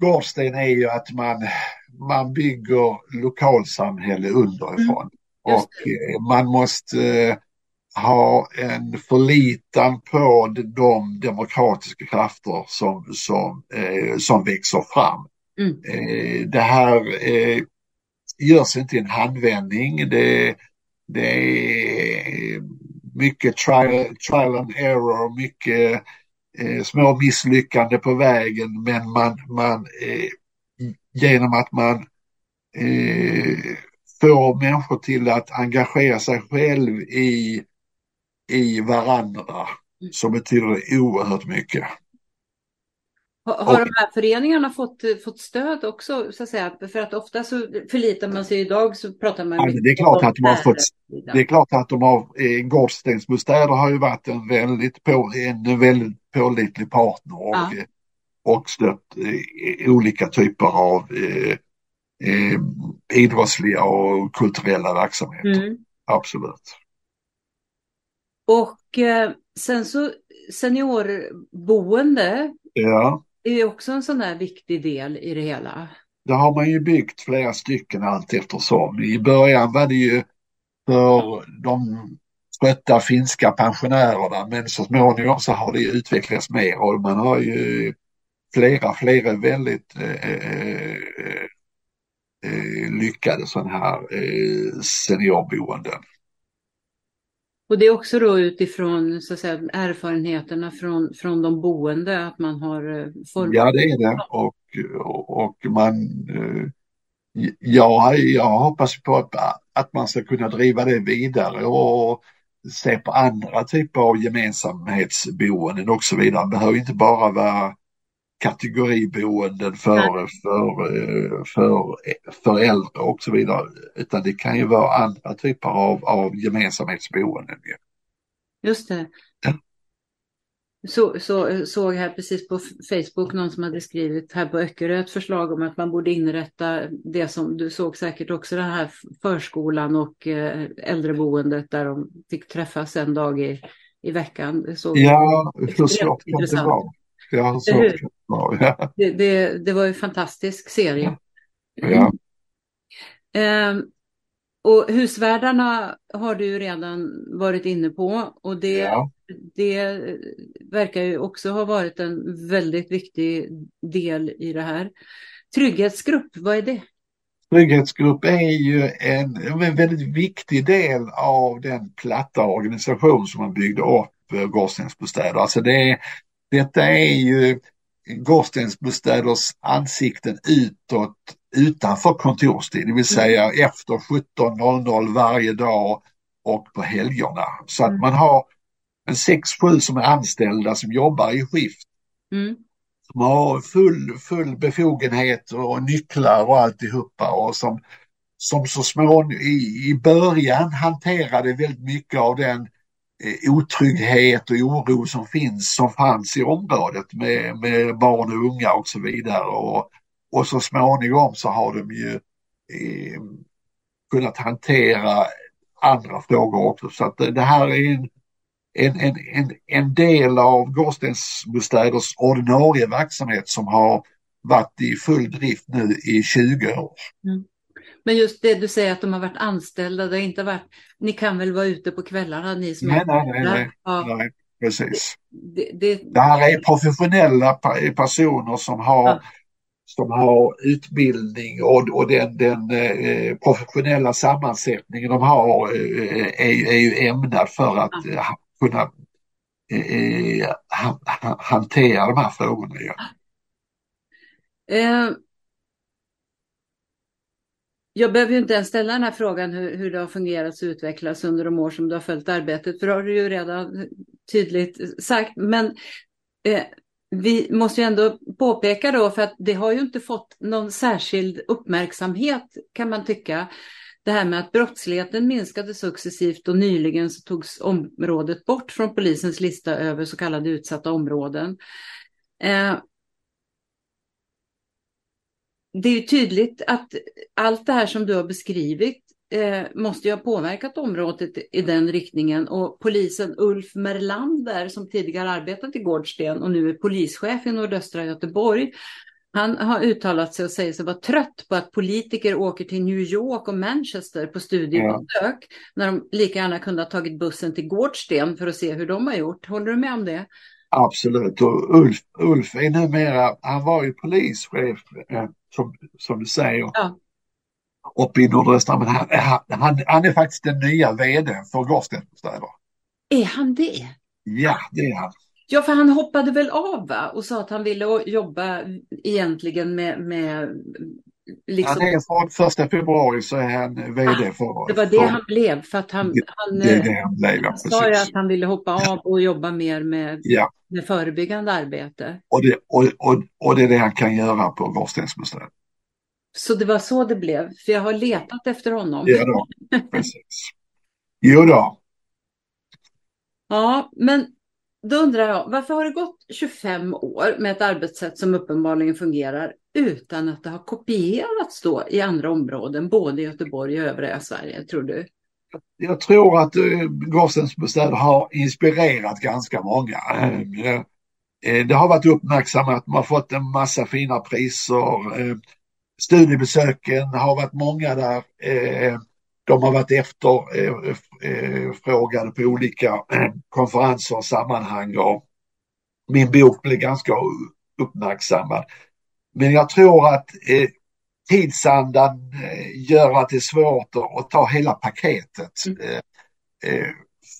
B: Gårdsten är ju att man man bygger lokalsamhälle underifrån. Mm. Och eh, man måste eh, ha en förlitan på de demokratiska krafter som, som, eh, som växer fram. Mm. Eh, det här eh, görs inte i en handvändning. Det, det är mycket trial, trial and error, mycket eh, små misslyckanden på vägen men man, man genom att man eh, får människor till att engagera sig själv i, i varandra så betyder det oerhört mycket.
A: Har, har de här föreningarna fått, fått stöd också? Så att säga? För att ofta så förlitar man sig idag så pratar man
B: ja, det är klart att de har fått, Det är klart att de har, eh, Gårdstensbostäder har ju varit en väldigt, på, en väldigt pålitlig partner och ja och stött eh, olika typer av eh, eh, idrottsliga och kulturella verksamheter. Mm. Absolut.
A: Och eh, sen så seniorboende
B: ja.
A: är också en sån där viktig del i det hela.
B: Det har man ju byggt flera stycken allt eftersom. I början var det ju för de trötta finska pensionärerna men så småningom så har det utvecklats mer och man har ju flera, flera väldigt eh, eh, eh, lyckade sådana här eh, seniorboenden.
A: Och det är också då utifrån så att säga, erfarenheterna från, från de boende att man har
B: format. Ja, det är det och, och, och man Ja, jag hoppas på att, att man ska kunna driva det vidare och se på andra typer av gemensamhetsboenden och så vidare. Det behöver inte bara vara kategoriboenden för, för, för, för äldre och så vidare. Utan det kan ju vara andra typer av, av gemensamhetsboenden.
A: Just det. Ja. Så, så, såg här precis på Facebook någon som hade skrivit här på Öckerö ett förslag om att man borde inrätta det som du såg säkert också den här förskolan och eh, äldreboendet där de fick träffas en dag i, i veckan.
B: Så ja, hur svårt kan det vara? Ja, så
A: ja. det, det, det, var ju en fantastisk serie.
B: Ja.
A: Mm. och husvärdarna har du ju redan varit inne på och det, ja. det verkar ju också ha varit en väldigt viktig del i det här. Trygghetsgrupp, vad är det?
B: Trygghetsgrupp är ju en, en väldigt viktig del av den platta organisation som man byggde upp eh, Gårdstensbostäder. Alltså det detta är ju Gårdstensbostäders ansikten utåt utanför kontorstid, det vill mm. säga mm. efter 17.00 varje dag och på helgerna. Så att mm. man har en 6-7 som är anställda som jobbar i skift. Mm. Som har full, full befogenhet och nycklar och alltihopa och som, som så småningom i, i början hanterade väldigt mycket av den Eh, otrygghet och oro som finns, som fanns i området med, med barn och unga och så vidare. Och, och så småningom så har de ju eh, kunnat hantera andra frågor också. Så att det här är en, en, en, en, en del av Gårdstensbostäders ordinarie verksamhet som har varit i full drift nu i 20 år. Mm.
A: Men just det du säger att de har varit anställda, det har inte varit, ni kan väl vara ute på kvällarna ni som
B: nej, är nej, nej, nej, ja. nej, precis. Det, det, det, här är professionella personer som har ja. som har utbildning och, och den, den eh, professionella sammansättningen de har eh, är, är ju ämnad för att eh, kunna eh, ha, hantera de här frågorna. Ja.
A: Jag behöver ju inte ens ställa den här frågan hur, hur det har fungerat och utvecklats under de år som du har följt arbetet, för det har du ju redan tydligt sagt. Men eh, vi måste ju ändå påpeka då, för att det har ju inte fått någon särskild uppmärksamhet kan man tycka. Det här med att brottsligheten minskade successivt och nyligen så togs området bort från polisens lista över så kallade utsatta områden. Eh, det är tydligt att allt det här som du har beskrivit eh, måste ju ha påverkat området i den riktningen och polisen Ulf Merlander som tidigare arbetat i Gårdsten och nu är polischef i nordöstra Göteborg. Han har uttalat sig och säger sig vara trött på att politiker åker till New York och Manchester på studiebesök ja. när de lika gärna kunde ha tagit bussen till Gårdsten för att se hur de har gjort. Håller du med om det?
B: Absolut, och Ulf, Ulf är numera, han var ju polischef eh, som, som du säger. Ja. Uppe i nordöstra, men han, han, han är faktiskt den nya vdn för Gårdstensbostäder.
A: Är han det?
B: Ja, det är han.
A: Ja, för han hoppade väl av va? och sa att han ville jobba egentligen med, med
B: Liksom... Han är från första februari så är han vd ah, för...
A: Det var det för... han blev för att han, han,
B: det, det han, blev,
A: han sa ju att han ville hoppa av och jobba mer med, ja. med förebyggande arbete.
B: Och det, och, och, och det är det han kan göra på Gårdstensmuseet.
A: Så det var så det blev, för jag har letat efter honom.
B: Ja, då, precis. Jo då. [LAUGHS]
A: Ja, men då undrar jag, varför har det gått 25 år med ett arbetssätt som uppenbarligen fungerar utan att det har kopierats då i andra områden, både i Göteborg och övriga Sverige, tror du?
B: Jag tror att eh, uh, Gossens bostäder har inspirerat ganska många. Eh, eh, det har varit uppmärksammat, man har fått en massa fina priser. Studiebesöken har varit många där. De har varit efterfrågade på olika konferenser och sammanhang och min bok blev ganska uppmärksammad. Men jag tror att eh, tidsandan eh, gör att det är svårt att, ta hela paketet. Mm. Eh, eh,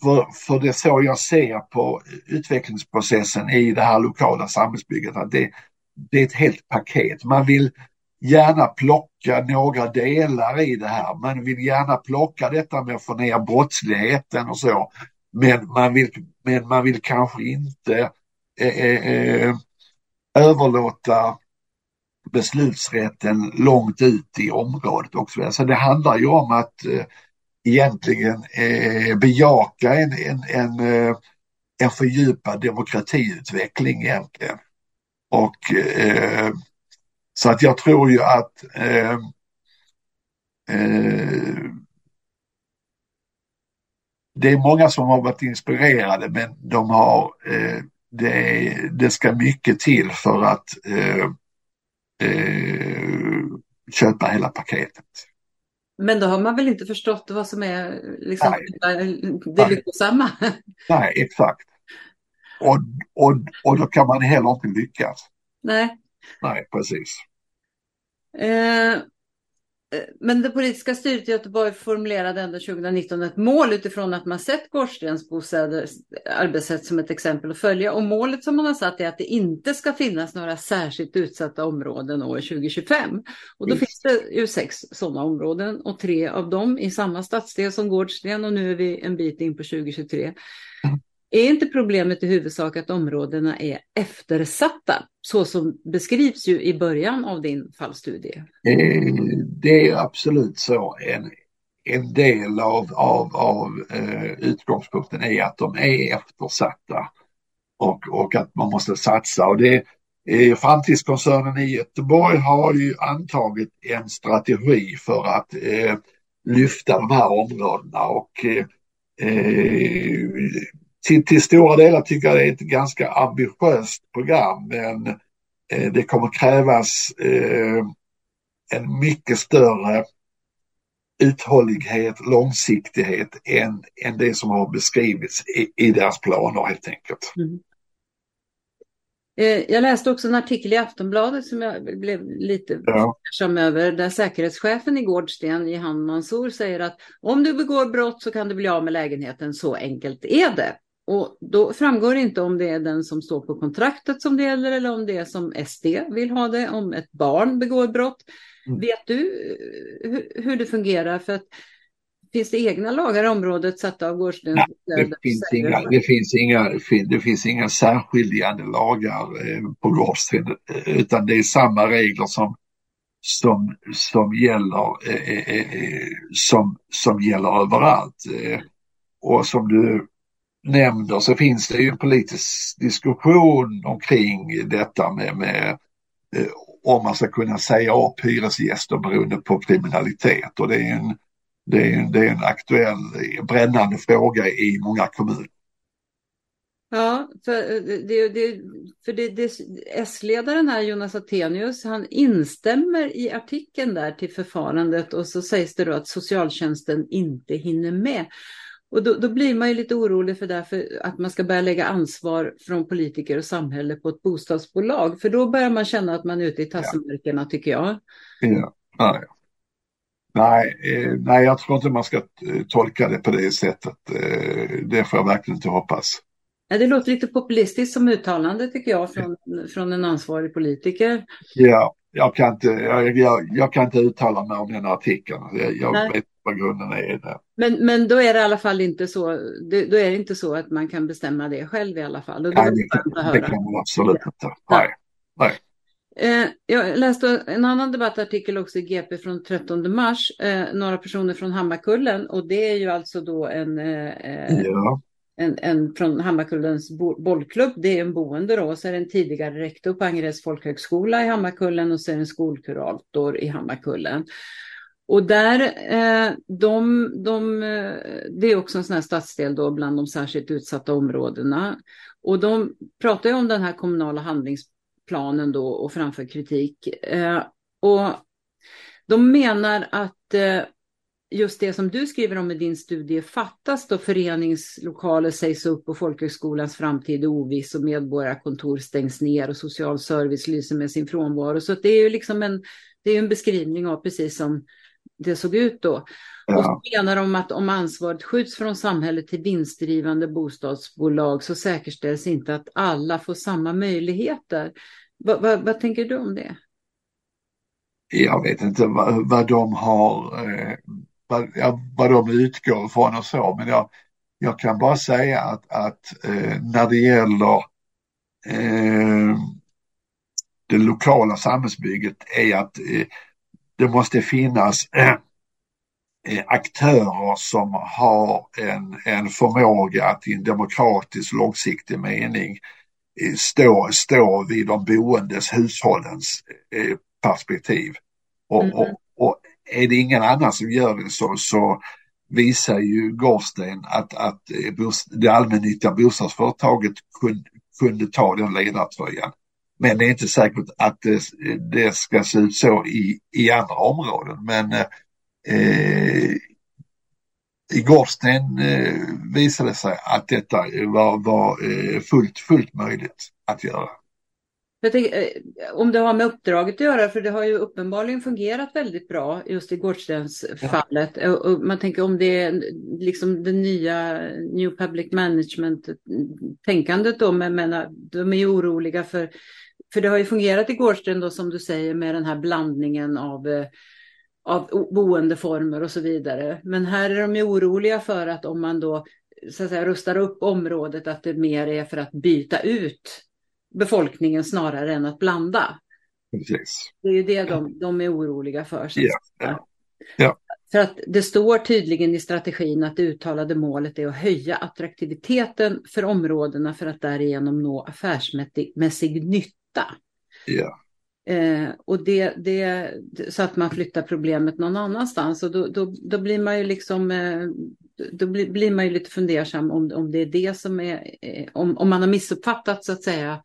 B: för, för det är så jag ser på utvecklingsprocessen i det här lokala samhällsbygget. Att det, det är ett helt paket. Man vill gärna plocka några delar i det här. Man vill gärna plocka detta med att få ner brottsligheten och så. Men man vill, men man vill kanske inte eh, eh, eh överlåta beslutsrätten långt ut i området också. Så det handlar ju om att eh, egentligen eh, bejaka en, en, en, eh, en fördjupad demokratiutveckling egentligen. Och eh, så att jag tror ju att eh, eh, det är många som har varit inspirerade men de har eh, det, det ska mycket till för att eh, köpa hela paketet.
A: Men då har man väl inte förstått vad som är liksom, det lyckosamma? [LAUGHS]
B: Nej, exakt. Och, och, och då kan man heller inte lyckas.
A: Nej.
B: Nej, precis.
A: Eh, Eh, men det politiska styret i Göteborg formulerade ändå 2019 ett mål utifrån att man sett Gårdstens bostäder arbetssätt som ett exempel att följa. Och målet som man har satt är att det inte ska finnas några särskilt utsatta områden år 2025. Och då mm. finns det ju sex sådana områden och tre av dem i samma stadsdel som Gårdsten och nu är vi en bit in på 2023. Är inte problemet i huvudsak att områdena är eftersatta, så som beskrivs ju i början av din fallstudie?
B: Eh, det är absolut så. En, en del av, av, av eh, utgångspunkten är att de är eftersatta och, och att man måste satsa. Och det, eh, Framtidskoncernen i Göteborg har ju antagit en strategi för att eh, lyfta de här områdena och eh, eh till, till stora delar tycker jag det är ett ganska ambitiöst program men eh, det kommer krävas eh, en mycket större uthållighet, långsiktighet än, än det som har beskrivits i, i deras planer helt enkelt. Mm.
A: Eh, jag läste också en artikel i Aftonbladet som jag blev lite ja. över, där säkerhetschefen i Gårdsten, Jihan Mansour, säger att om du begår brott så kan du bli av med lägenheten, så enkelt är det. Och då framgår inte om det är den som står på kontraktet som det gäller eller om det är som SD vill ha det, om ett barn begår brott. Mm. Vet du eh, hur, hur det fungerar? För att Finns det egna lagar i området satta av Gårdsten?
B: Det, det, finns inga, det, finns inga, det finns inga särskiljande lagar eh, på Gårdsten eh, utan det är samma regler som, som, som, gäller, eh, som, som gäller överallt. Och som du nämner så finns det ju en politisk diskussion omkring detta med, med eh, om man ska kunna säga upp hyresgäster beroende på kriminalitet och det är en det är, det är en aktuell brännande fråga i många kommuner.
A: Ja, för, eh, det, det, för det, det, S-ledaren här, Jonas Attenius, han instämmer i artikeln där till förfarandet och så sägs det då att socialtjänsten inte hinner med. Och då, då blir man ju lite orolig för därför att man ska börja lägga ansvar från politiker och samhälle på ett bostadsbolag. För då börjar man känna att man är ute i tassemärkena ja. tycker jag.
B: Ja, ja, ja. Nej, eh, nej, jag tror inte man ska eh, tolka det på det sättet. Eh, det får jag verkligen inte hoppas.
A: Det låter lite populistiskt som uttalande tycker jag från, från en ansvarig politiker.
B: Ja, jag kan, inte, jag, jag, jag kan inte uttala mig om den artikeln. Jag, jag vet vad grunden är. Där.
A: Men, men då är det i alla fall inte så, då är det inte så att man kan bestämma det själv i alla fall. Och
B: nej, det, kan, det kan man absolut inte. Nej. nej.
A: Eh, jag läste en annan debattartikel också i GP från 13 mars. Eh, några personer från Hammarkullen och det är ju alltså då en, eh, ja en, en från Hammarkullens bollklubb. Det är en boende då. Så är det en tidigare rektor på Angereds folkhögskola i Hammarkullen och så är det en skolkurator i Hammarkullen. Och där, eh, de, de, eh, det är också en sån här stadsdel då bland de särskilt utsatta områdena. Och de pratar ju om den här kommunala handlingsplanen då och framför kritik. Eh, och de menar att eh, just det som du skriver om i din studie fattas då föreningslokaler sägs upp och folkhögskolans framtid är oviss och medborgarkontor stängs ner och social service lyser med sin frånvaro. Så det är ju liksom en, det är en beskrivning av precis som det såg ut då. Ja. Och så menar de att om ansvaret skjuts från samhället till vinstdrivande bostadsbolag så säkerställs inte att alla får samma möjligheter. Va, va, vad tänker du om det?
B: Jag vet inte vad, vad de har, eh, vad, ja, vad de utgår ifrån och så, men jag, jag kan bara säga att, att eh, när det gäller eh, det lokala samhällsbygget är att eh, det måste finnas eh, [CLEARS THROAT] eh, aktörer som har en, en förmåga att i en demokratisk långsiktig mening eh, stå, stå vid de boendes, hushållens perspektiv. Och, mm. och, är det ingen annan som gör det så, så visar ju Gårdsten att, att eh, det allmännyttiga bostadsföretaget kunde, kunde ta den ledartröjan. Men det är inte säkert att det, det ska se ut så i, i andra områden. Men eh, i Gårdsten eh, visade det sig att detta var, var eh, fullt, fullt möjligt att göra.
A: Tänker, eh, om det har med uppdraget att göra, för det har ju uppenbarligen fungerat väldigt bra just i Gårdstensfallet. Ja. man tänker om det är liksom det nya New Public Management-tänkandet då, men, men de är ju oroliga för för det har ju fungerat i Gårdsten då som du säger med den här blandningen av, eh, av boendeformer och så vidare. Men här är de ju oroliga för att om man då så att säga, rustar upp området att det mer är för att byta ut befolkningen snarare än att blanda.
B: Precis.
A: Det är ju det de, de är oroliga för.
B: Ja, ja. ja.
A: För att det står tydligen i strategin att det uttalade målet är att höja attraktiviteten för områdena för att därigenom nå affärsmässig nytta.
B: Ja.
A: Eh, och det, det, så att man flyttar problemet någon annanstans. Och då, då, då blir man ju liksom eh, då blir, blir, man ju lite fundersam om, om det är det som är, eh, om, om man har missuppfattat så att säga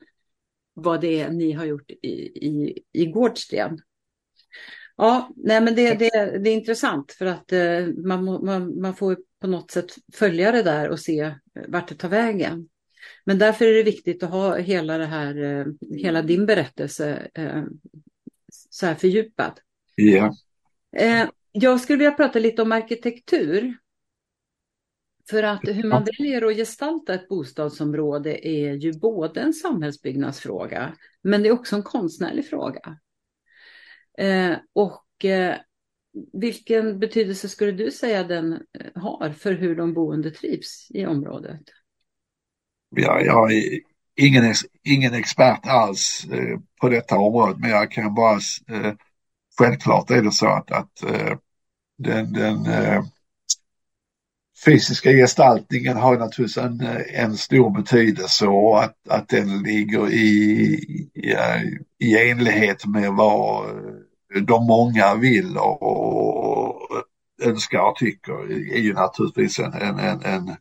A: vad det är ni har gjort i, i, i Gårdsten. Ja, nej men det, det, det är intressant för att eh, man, man, man får på något sätt följa det där och se vart det tar vägen. Men därför är det viktigt att ha hela, det här, eh, hela din berättelse eh, så här fördjupad.
B: Ja.
A: Jag skulle vilja prata lite om arkitektur. För att hur man väljer att gestalta ett bostadsområde är ju både en samhällsbyggnadsfråga, men det är också en konstnärlig fråga. Och vilken betydelse skulle du säga den har för hur de boende trivs i området?
B: Ja, jag är ingen, ingen expert alls eh, på detta område, men jag kan bara... Eh, självklart är det så att, att eh, den, den eh, fysiska gestaltningen har naturligtvis en, eh, en stor betydelse och att, att den ligger i, i, eh, i enlighet med vad eh, de många vill och önskar och tycker är ju naturligtvis en, en, en, en,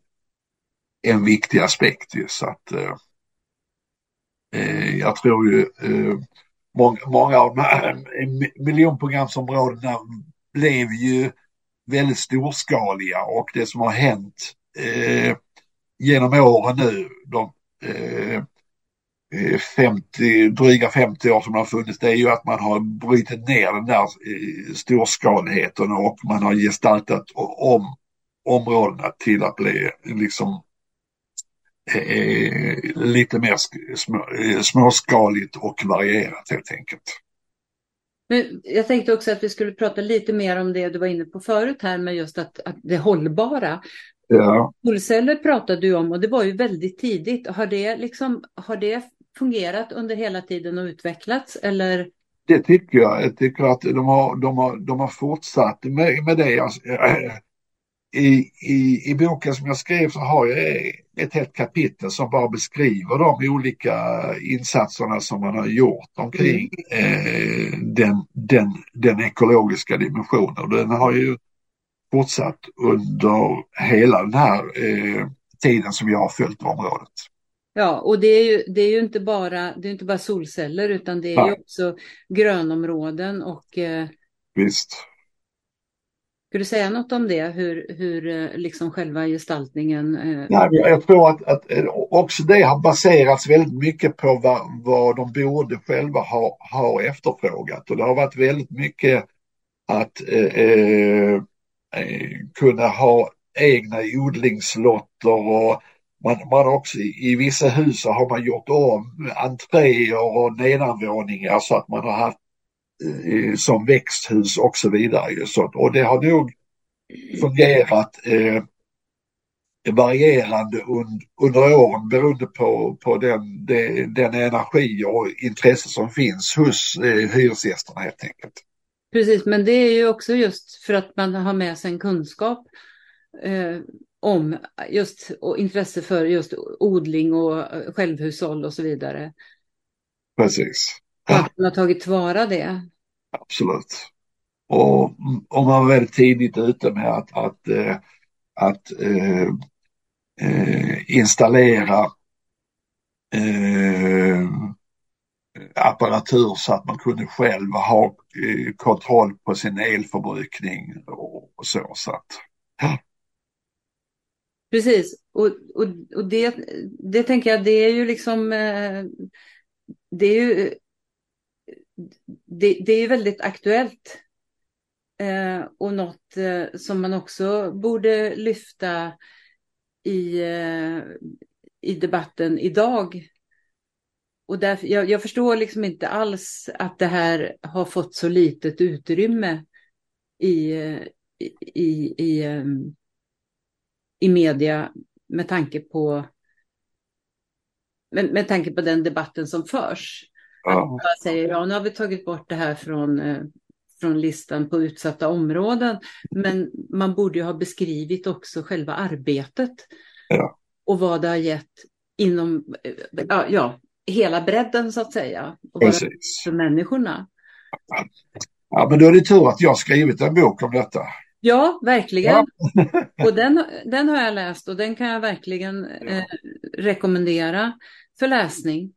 B: en viktig aspekt. Så att, eh, jag tror ju eh, många, många av de här miljonprogramsområdena blev ju väldigt storskaliga och det som har hänt eh, genom åren nu, de eh, eh 50, dryga 50 år som har funnits, det är ju att man har brutit ner den där eh, storskaligheten och man har gestaltat om områdena till att bli liksom eh, eh lite mer eh, småskaligt och varierat helt enkelt.
A: Men jag tänkte också att vi skulle prata lite mer om det du var inne på förut här med just att, att det hållbara.
B: Ja.
A: Solceller pratade du om och det var ju väldigt tidigt. Har det, liksom, har det fungerat under hela tiden och utvecklats eller?
B: Det tycker jag. Jag tycker att de har, de har, de har fortsatt med, med det. Alltså, [CLEARS THROAT] i, i, I boken som jag skrev så har jag ett helt kapitel som bara beskriver de olika insatserna som man har gjort omkring mm. eh, den, den, den ekologiska dimensionen. Den har ju fortsatt under hela den här eh, tiden som jag har följt området.
A: Ja, och det är ju, det är ju inte, bara, det är inte bara solceller utan det är Nej. ju också grönområden och eh...
B: Visst.
A: Ska du säga något om det, hur, hur eh, liksom själva gestaltningen?
B: Eh? Ja, jag tror att, att eh, också det har baserats väldigt mycket på vad, vad de boende själva har, har efterfrågat och det har varit väldigt mycket att eh, kunna ha egna odlingslotter och man, man också i, i vissa hus har man gjort om entréer och nedanvåningar så att man har haft som växthus och så vidare. Så, och det har nog fungerat eh, varierande und, under åren beroende på, på den, den, den energi och intresse som finns hos eh, hyresgästerna helt enkelt.
A: Precis, men det är ju också just för att man har med sig en kunskap eh, om just och intresse för just odling och eh, självhushåll och så vidare.
B: Precis.
A: Att man har tagit tillvara det.
B: Absolut. Och, och man var väldigt tidigt ute med att, att, eh, att eh, eh, installera eh, apparatur så att man kunde själv ha kontroll på sin elförbrukning och, och så. så att, ja.
A: Precis, och, och, och det, det tänker jag, det är ju liksom, det är ju, det, det är väldigt aktuellt. Eh, och något eh, som man också borde lyfta i, eh, i debatten idag. Och därför, jag, jag förstår liksom inte alls att det här har fått så litet utrymme i, eh, i, i, i i media med tanke på med, med tanke på den debatten som förs. Ja. Säger ja, nu har vi tagit bort det här från, eh, från listan på utsatta områden. Men man borde ju ha beskrivit också själva arbetet.
B: Ja.
A: Och vad det har gett inom eh, ja, ja, hela bredden så att säga. Och för människorna.
B: Ja, men då är det tur att jag skrivit en bok om detta.
A: Ja, verkligen. Ja. [LAUGHS] och den, den har jag läst och den kan jag verkligen eh, rekommendera för läsning.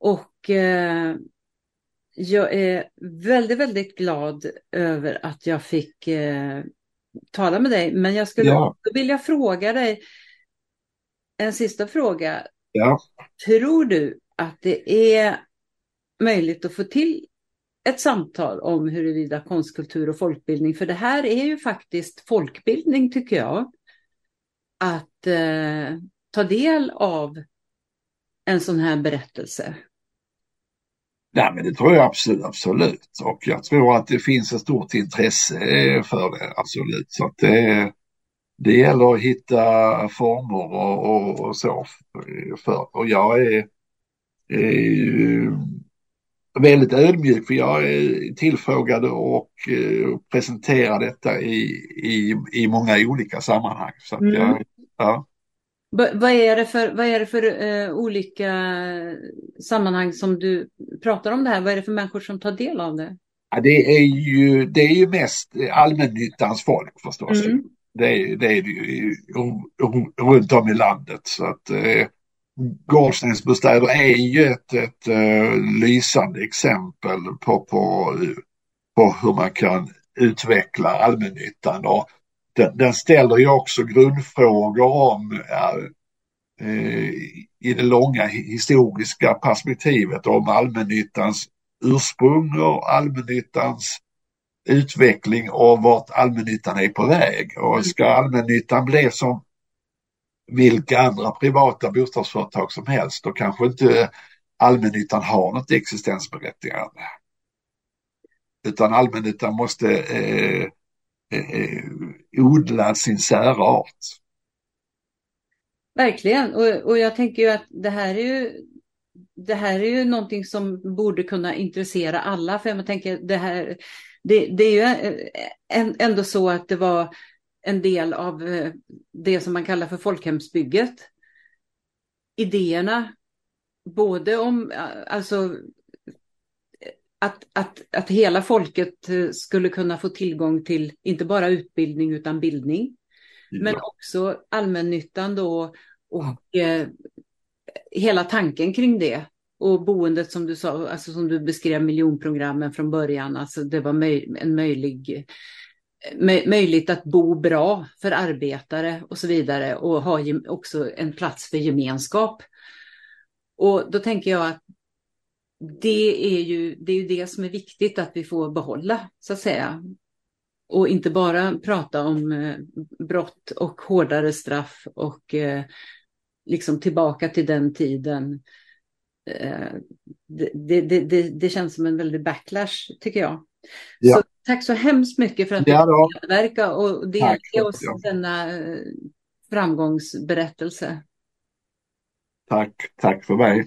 A: Och eh, jag är väldigt, väldigt glad över att jag fick eh, tala med dig. Men jag skulle ja. vilja fråga dig, en sista fråga.
B: Ja.
A: Tror du att det är möjligt att få till ett samtal om huruvida konstkultur och folkbildning, för det här är ju faktiskt folkbildning tycker jag, att eh, ta del av en sån här berättelse?
B: Nej, men det tror jag absolut, absolut. Och jag tror att det finns ett stort intresse för det, absolut. Så att det, det gäller att hitta former och, och, och så för. Och jag är, är väldigt ödmjuk för jag är tillfrågad och eh, presenterar detta i, i, i många olika sammanhang. Så mm. jag, ja.
A: Vad är det för, vad är det för uh, olika sammanhang som du pratar om det här? Vad är det för människor som tar del av det?
B: Ja, det, är ju, det är ju mest allmännyttans folk förstås. Mm. Det, är, det är det ju runt om i landet. Så att, uh, Gårdstensbostäder är ju ett, ett uh, lysande exempel på, på, på hur man kan utveckla allmännyttan. Och den, den ställer ju också grundfrågor om uh, i det långa historiska perspektivet om allmännyttans ursprung och allmännyttans utveckling och vart allmännyttan är på väg. Och ska allmännyttan bli som vilka andra privata bostadsföretag som helst, då kanske inte allmännyttan har något existensberättigande. Utan allmännyttan måste eh, eh, odla sin särart.
A: Verkligen, och, och jag tänker ju att det här är ju det här är ju någonting som borde kunna intressera alla, för jag tänker det här, det, det är ju eh, ändå så att det var en del av eh, det som man kallar för folkhemsbygget. Idéerna, både om eh, alltså att, att, att hela folket eh, skulle kunna få tillgång till inte bara utbildning utan bildning. Ja. Men också allmännyttan då och eh, hela tanken kring det. Och boendet som du sa, alltså som du beskrev miljonprogrammen från början, alltså det var möj en möjlig möjligt att bo bra för arbetare och så vidare och ha också en plats för gemenskap. Och då tänker jag att det är ju det, är ju det som är viktigt att vi får behålla, så att säga. Och inte bara prata om eh, brott och hårdare straff och eh, liksom tillbaka till den tiden. Eh, det, det, det, det, känns som en väldig backlash, tycker jag. Ja. Så tack så hemskt mycket för att ja, du medverka och delge oss ja. denna framgångsberättelse.
B: Tack, tack för mig.